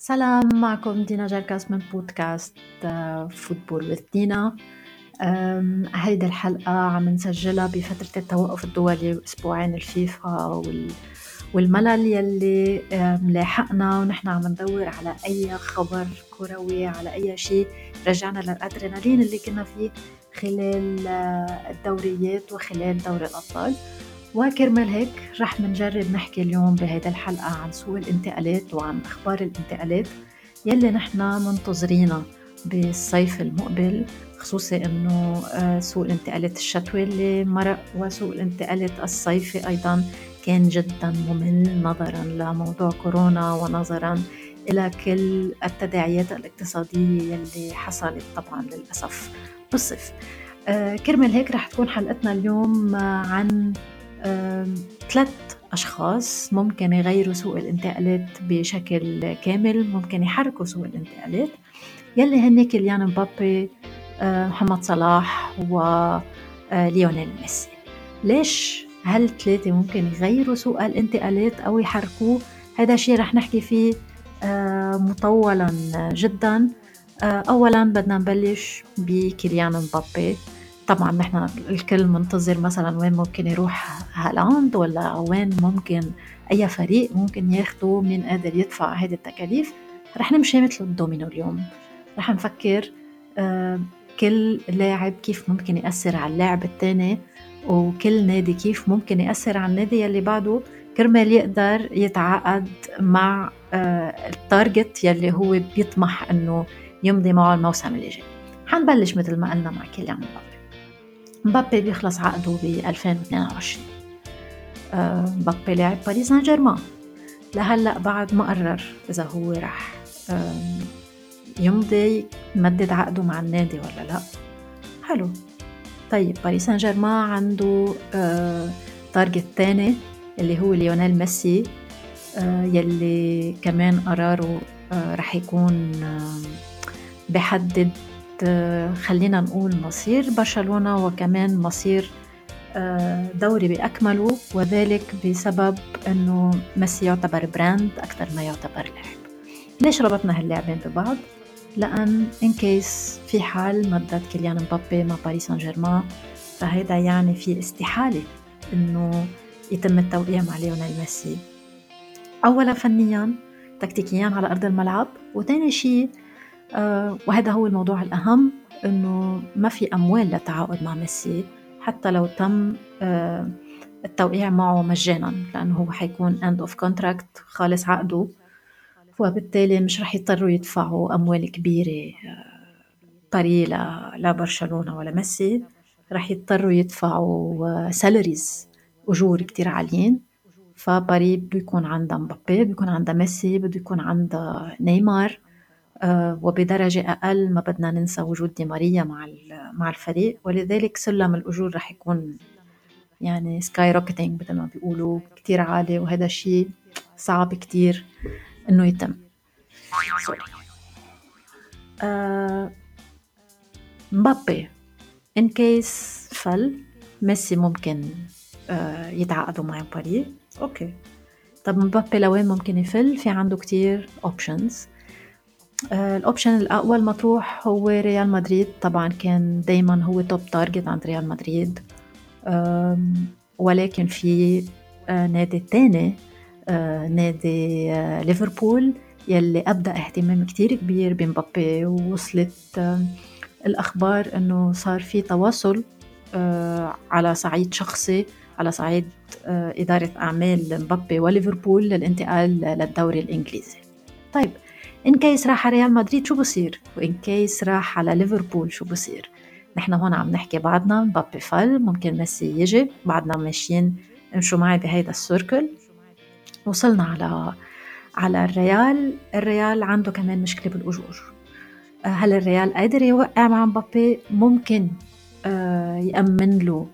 سلام معكم دينا جركاس من بودكاست فوتبول وذ دينا هيدي الحلقة عم نسجلها بفترة التوقف الدولي وأسبوعين الفيفا والملل يلي ملاحقنا ونحن عم ندور على أي خبر كروي على أي شيء رجعنا للأدرينالين اللي كنا فيه خلال آه، الدوريات وخلال دوري الأبطال. وكرمال هيك رح منجرب نحكي اليوم بهيدا الحلقة عن سوق الانتقالات وعن أخبار الانتقالات يلي نحن منتظرينها بالصيف المقبل خصوصي إنه آه، سوق الانتقالات الشتوي اللي مرق وسوق الانتقالات الصيفي أيضا كان جدا ممل نظرا لموضوع كورونا ونظرا إلى كل التداعيات الاقتصادية يلي حصلت طبعا للأسف بالصيف. آه، كرمال هيك رح تكون حلقتنا اليوم عن ثلاث أشخاص ممكن يغيروا سوق الانتقالات بشكل كامل ممكن يحركوا سوق الانتقالات. يلي هن كيليان مبابي آه، محمد صلاح وليونيل آه، ميسي. ليش هالثلاثة ممكن يغيروا سوق الانتقالات أو يحركوه؟ هذا شيء رح نحكي فيه آه، مطولا جدا. أولا بدنا نبلش بكيليان مبابي. طبعا نحن الكل منتظر مثلا وين ممكن يروح هالاند ولا وين ممكن أي فريق ممكن ياخده مين قادر يدفع هذه التكاليف. رح نمشي مثل الدومينو اليوم. رح نفكر آه، كل لاعب كيف ممكن يأثر على اللاعب الثاني وكل نادي كيف ممكن يأثر على النادي يلي بعده. كرمال يقدر يتعاقد مع آه، ال target يلي هو بيطمح إنه يمضي معه الموسم اللي جاي حنبلش مثل ما قلنا مع كيليان مبابي. مبابي بيخلص عقده ب 2022 آه، مبابي لعب باريس سان جيرمان. لهلأ بعد ما قرر إذا هو رح يمضي يمدد عقده مع النادي ولا لأ. حلو. طيب باريس سان جيرمان عنده target آه، تاني اللي هو ليونيل ميسي آه، يلي كمان قراره رح يكون بحدد خلينا نقول مصير برشلونة وكمان مصير آه، دوري بأكمله وذلك بسبب أنه ميسي يعتبر brand أكثر ما يعتبر لاعب ليش ربطنا هاللاعبين ببعض؟ لأن in case في حال مدت كيليان مبابي مع باريس سان جيرمان فهيدا يعني في استحالة إنه يتم التوقيع مع ليونيل ميسي أولا فنيا تكتيكيا على أرض الملعب وثاني شيء وهذا هو الموضوع الأهم إنه ما في أموال للتعاقد مع ميسي حتى لو تم آه، التوقيع معه مجانا لأنه هو حيكون end of contract خالص عقده. وبالتالي مش رح يضطروا يدفعوا أموال كبيرة باري آه، لبرشلونة ولا ميسي. رح يضطروا يدفعوا salaries أجور كتير عاليين. فباري بده يكون عندها مبابي بده يكون عندها ميسي بده يكون عندها نيمار. آه، وبدرجة أقل ما بدنا ننسى وجود دي ماريا مع مع الفريق. ولذلك سلم الأجور رح يكون يعني skyrocketing مثل ما بيقولوا كتير عالي. وهذا الشيء صعب كتير إنه يتم. سوري آه مبابي. in case فل ميسي ممكن آه يتعاقدوا مع باري أوكي. طب مبابي لوين ممكن يفل؟ في عنده كتير options آه، ال option الاقوى المطروح هو ريال مدريد. طبعا كان دايما هو top target عند ريال مدريد. ولكن في آه، نادي تاني آه، نادي ليفربول يلي أبدأ اهتمام كتير كبير بمبابي. ووصلت الأخبار إنه صار في تواصل على صعيد شخصي على صعيد إدارة أعمال مبابي وليفربول للانتقال للدوري الإنجليزي. طيب in case راح على ريال مدريد شو بصير؟ و in case راح على ليفربول شو بصير؟ نحن هون عم نحكي بعدنا مبابي فل ممكن ميسي يجي بعدنا ماشيين امشوا معي بهيدا السيركل. وصلنا على على الريال. الريال عنده كمان مشكلة بالأجور. آه، هل الريال قادر يوقع مع مبابي؟ ممكن آه، يأمن له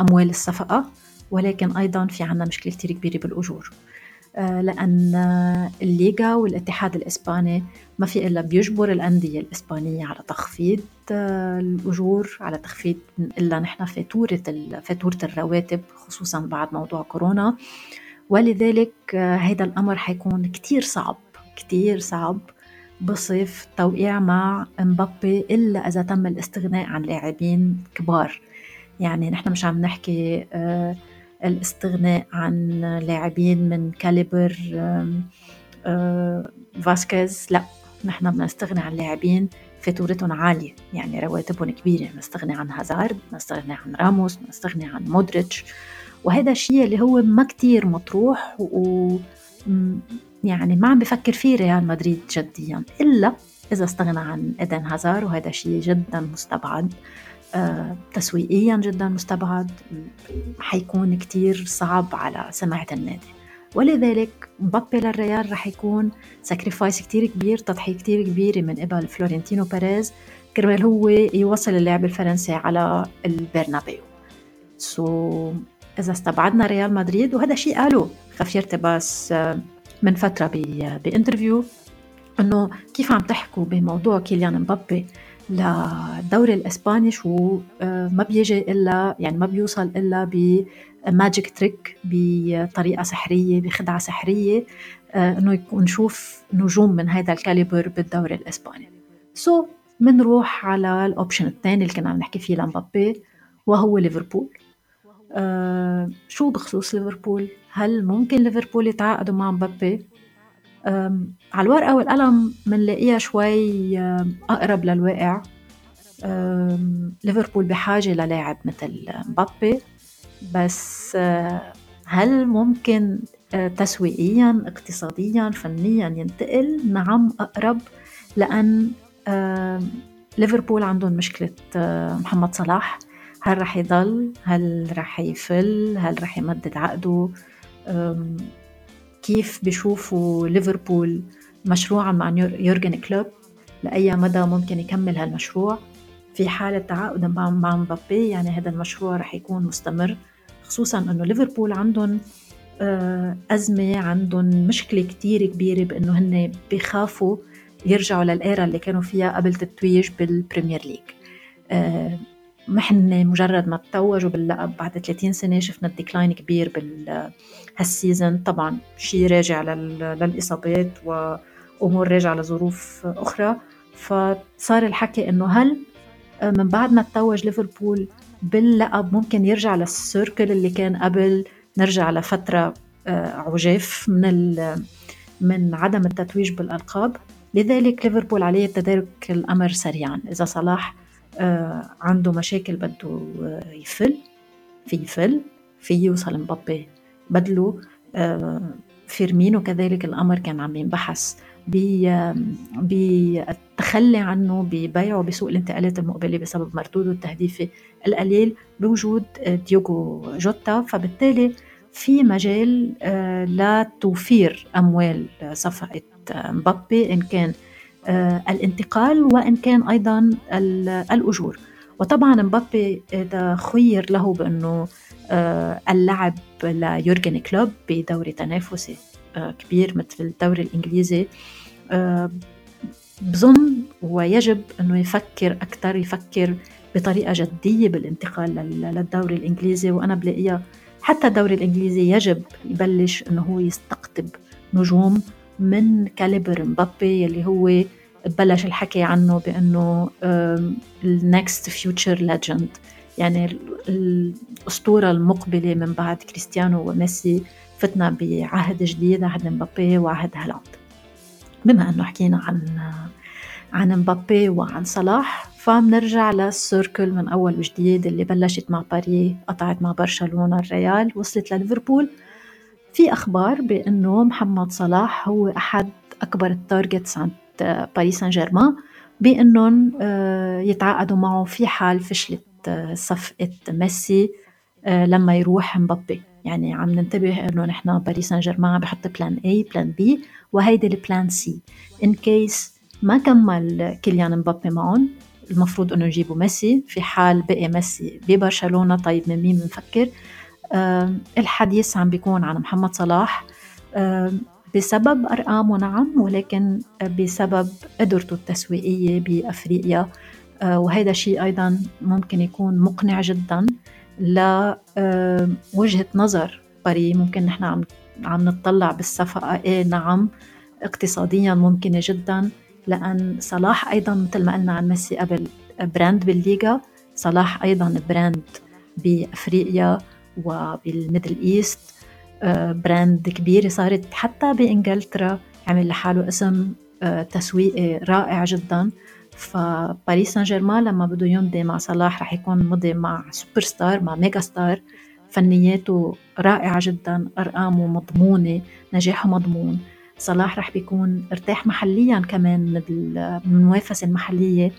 أموال الصفقة. ولكن أيضا في عنا مشكلة كتير كبيرة بالأجور. لأن الليغا والاتحاد الإسباني ما في إلا بيجبر الأندية الإسبانية على تخفيض آه، الأجور على تخفيض إلا نحن فاتورة فاتورة الرواتب خصوصا بعد موضوع كورونا. ولذلك هذا آه، الأمر حيكون كتير صعب كتير صعب بصف توقيع مع مبابي إلا إذا تم الاستغناء عن لاعبين كبار. يعني نحن مش عم نحكي آه، الاستغناء عن لاعبين من caliber آه، فاسكيز. لا نحن بدنا نستغني عن لاعبين فاتورتهم عالية يعني رواتبهم كبيرة. نستغني عن هازارد نستغني عن راموس نستغني عن مودريتش. وهذا الشيء اللي هو ما كتير مطروح و يعني ما عم بفكر فيه ريال مدريد جديا. إلا إذا استغنى عن إيدن هازار وهذا شيء جدا مستبعد. تسويقيا جدا مستبعد حيكون كتير صعب على سمعة النادي ولذلك مبابي للريال رح يكون sacrifice كتير كبير تضحية كتير كبيرة من قبل فلورنتينو بيريز. كرمال هو يوصل اللاعب الفرنسي على البرنابيو. so, إذا استبعدنا ريال مدريد وهذا شيء قاله خفير تباس آه، من فترة ب interview إنه كيف عم تحكوا بموضوع كيليان مبابي؟ للدوري الإسباني شو آه، ما بيجي إلا يعني ما بيوصل إلا ب magic trick بطريقة سحرية بخدعة سحرية آه، إنه نشوف نجوم من هذا ال caliber بالدوري الإسباني. so, بنروح على ال option الثاني اللي كنا عم نحكي فيه لمبابي وهو ليفربول. آه شو بخصوص ليفربول؟ هل ممكن ليفربول يتعاقدوا مع مبابي؟ على الورقة والقلم بنلاقيها شوي أقرب للواقع. ليفربول بحاجة للاعب مثل مبابي. بس آه، هل ممكن آه، تسويقيا اقتصاديا فنيا ينتقل؟ نعم أقرب. لأن ليفربول عندهم مشكلة آه، محمد صلاح. هل رح يضل؟ هل رح يفل؟ هل رح يمدد عقده؟ كيف بيشوفوا ليفربول مشروعا مع يورجن كلوب؟ لأي مدى ممكن يكمل هالمشروع؟ في حالة تعاقد مع مبابي يعني هذا المشروع رح يكون مستمر خصوصا إنه ليفربول عندهم آه، أزمة عندهم مشكلة كتير كبيرة بأنه هن بيخافوا يرجعوا لل era اللي كانوا فيها قبل التتويج بال Premier League. آه، هن مجرد ما توجوا باللقب بعد 30 سنة شفنا ال decline كبير بهال season طبعا شيء راجع للإصابات وأمور راجعة لظروف أخرى. فصار الحكي إنه هل من بعد ما توج ليفربول باللقب ممكن يرجع للسيركل اللي كان قبل؟ نرجع لفترة آه، عجاف من من عدم التتويج بالألقاب. لذلك ليفربول عليه تدارك الأمر سريعا. إذا صلاح عنده مشاكل بده آه، يفل في يفل في يوصل مبابي بدله آه، فيرمينو كذلك الأمر كان عم ينبحث بالتخلي عنه ببيعه بسوق الانتقالات المقبلة بسبب مردوده التهديفي القليل بوجود ديوغو جوتا. فبالتالي في مجال لتوفير أموال صفقة مبابي إن كان آه، الانتقال وإن كان أيضا الأجور. وطبعا مبابي إذا خير له بأنه آه، اللعب ليورجن كلوب بدوري تنافسي آه، كبير مثل الدوري الإنجليزي بظن ويجب أنه يفكر أكثر يفكر بطريقة جدية بالانتقال للدوري الإنجليزي. وأنا بلاقيها حتى الدوري الإنجليزي يجب يبلش أنه هو يستقطب نجوم من caliber مبابي اللي هو بلش الحكي عنه بأنه ال next future legend يعني الأسطورة المقبلة من بعد كريستيانو وميسي فتنا بعهد جديد عهد مبابي وعهد هالاند. بما إنه حكينا عن عن مبابي وعن صلاح فبنرجع لل circle من أول وجديد اللي بلشت مع باري قطعت مع برشلونة الريال وصلت لليفربول. في أخبار بأنه محمد صلاح هو أحد أكبر ال targets عند باريس سان جيرمان بأنهم آه، يتعاقدوا معه في حال فشلت آه، صفقة ميسي آه، لما يروح مبابي. يعني عم ننتبه إنه نحن باريس سان جيرمان بحط plan A plan B وهيدي ال plan C in case ما كمل كيليان مبابي معهم المفروض إنه يجيبوا ميسي. في حال بقي ميسي ببرشلونة طيب من مين بنفكر؟ الحديث عم بيكون عن محمد صلاح بسبب أرقامه نعم ولكن بسبب قدرته التسويقية بأفريقيا. آه، وهذا شيء أيضا ممكن يكون مقنع جدا لوجهة نظر باري ممكن نحن عم عم نطلع بالصفقة إيه نعم اقتصاديا ممكنة جدا. لأن صلاح أيضا مثل ما قلنا عن ميسي قبل براند بالليغا صلاح أيضا brand بأفريقيا. وبال Middle East brand كبيرة صارت حتى بإنجلترا عمل لحاله اسم آه، تسويقي رائع جدا. فباريس سان جيرمان لما بده يمضي مع صلاح رح يكون مضي مع سوبر ستار مع megastar فنياته رائعة جدا أرقامه مضمونة نجاحه مضمون. صلاح رح بيكون ارتاح محليا كمان من المنافسة المحلية.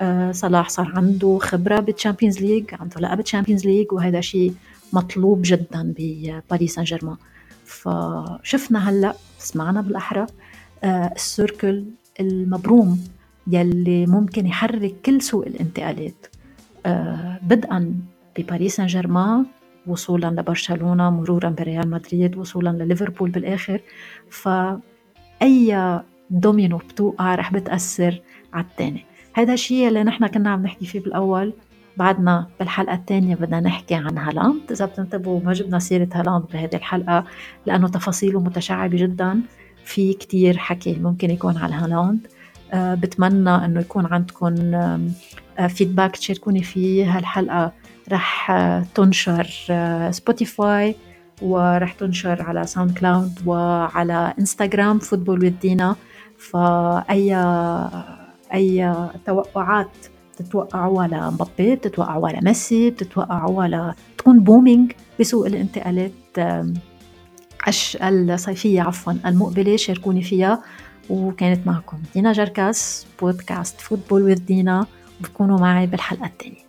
آه، صلاح صار عنده خبرة بال Champions League عنده لقب Champions League وهذا شيء مطلوب جدا بباريس سان جيرمان فشفنا هلأ سمعنا بالأحرى آه، ال circle المبروم يلي ممكن يحرك كل سوق الانتقالات آه، بدءا بباريس سان جيرمان وصولا لبرشلونة مرورا بريال مدريد وصولا لليفربول بالآخر. فأي دومينو بتوقع رح بتأثر على الثاني هذا الشيء اللي نحن كنا عم نحكي فيه بالأول بعدنا بالحلقة الثانية بدنا نحكي عن هالاند. إذا بتنتبهوا ما جبنا سيرة هالاند بهذه الحلقة لأنه تفاصيله متشعبة جدا. في كتير حكي ممكن يكون على هالاند. أه بتمنى إنه يكون عندكم feedback تشاركوني فيه. هالحلقة رح تنشر Spotify ورح تنشر على SoundCloud وعلى انستغرام Football with Dina فأي أي توقعات بتتوقعوا على مبابي بتتوقعوا على ميسي بتتوقعوا على تكون booming بسوق الانتقالات الصيفية عفوا المقبلة شاركوني فيها وكانت معكم دينا جركاس podcast Football with Dina بتكونوا معي بالحلقة الثانية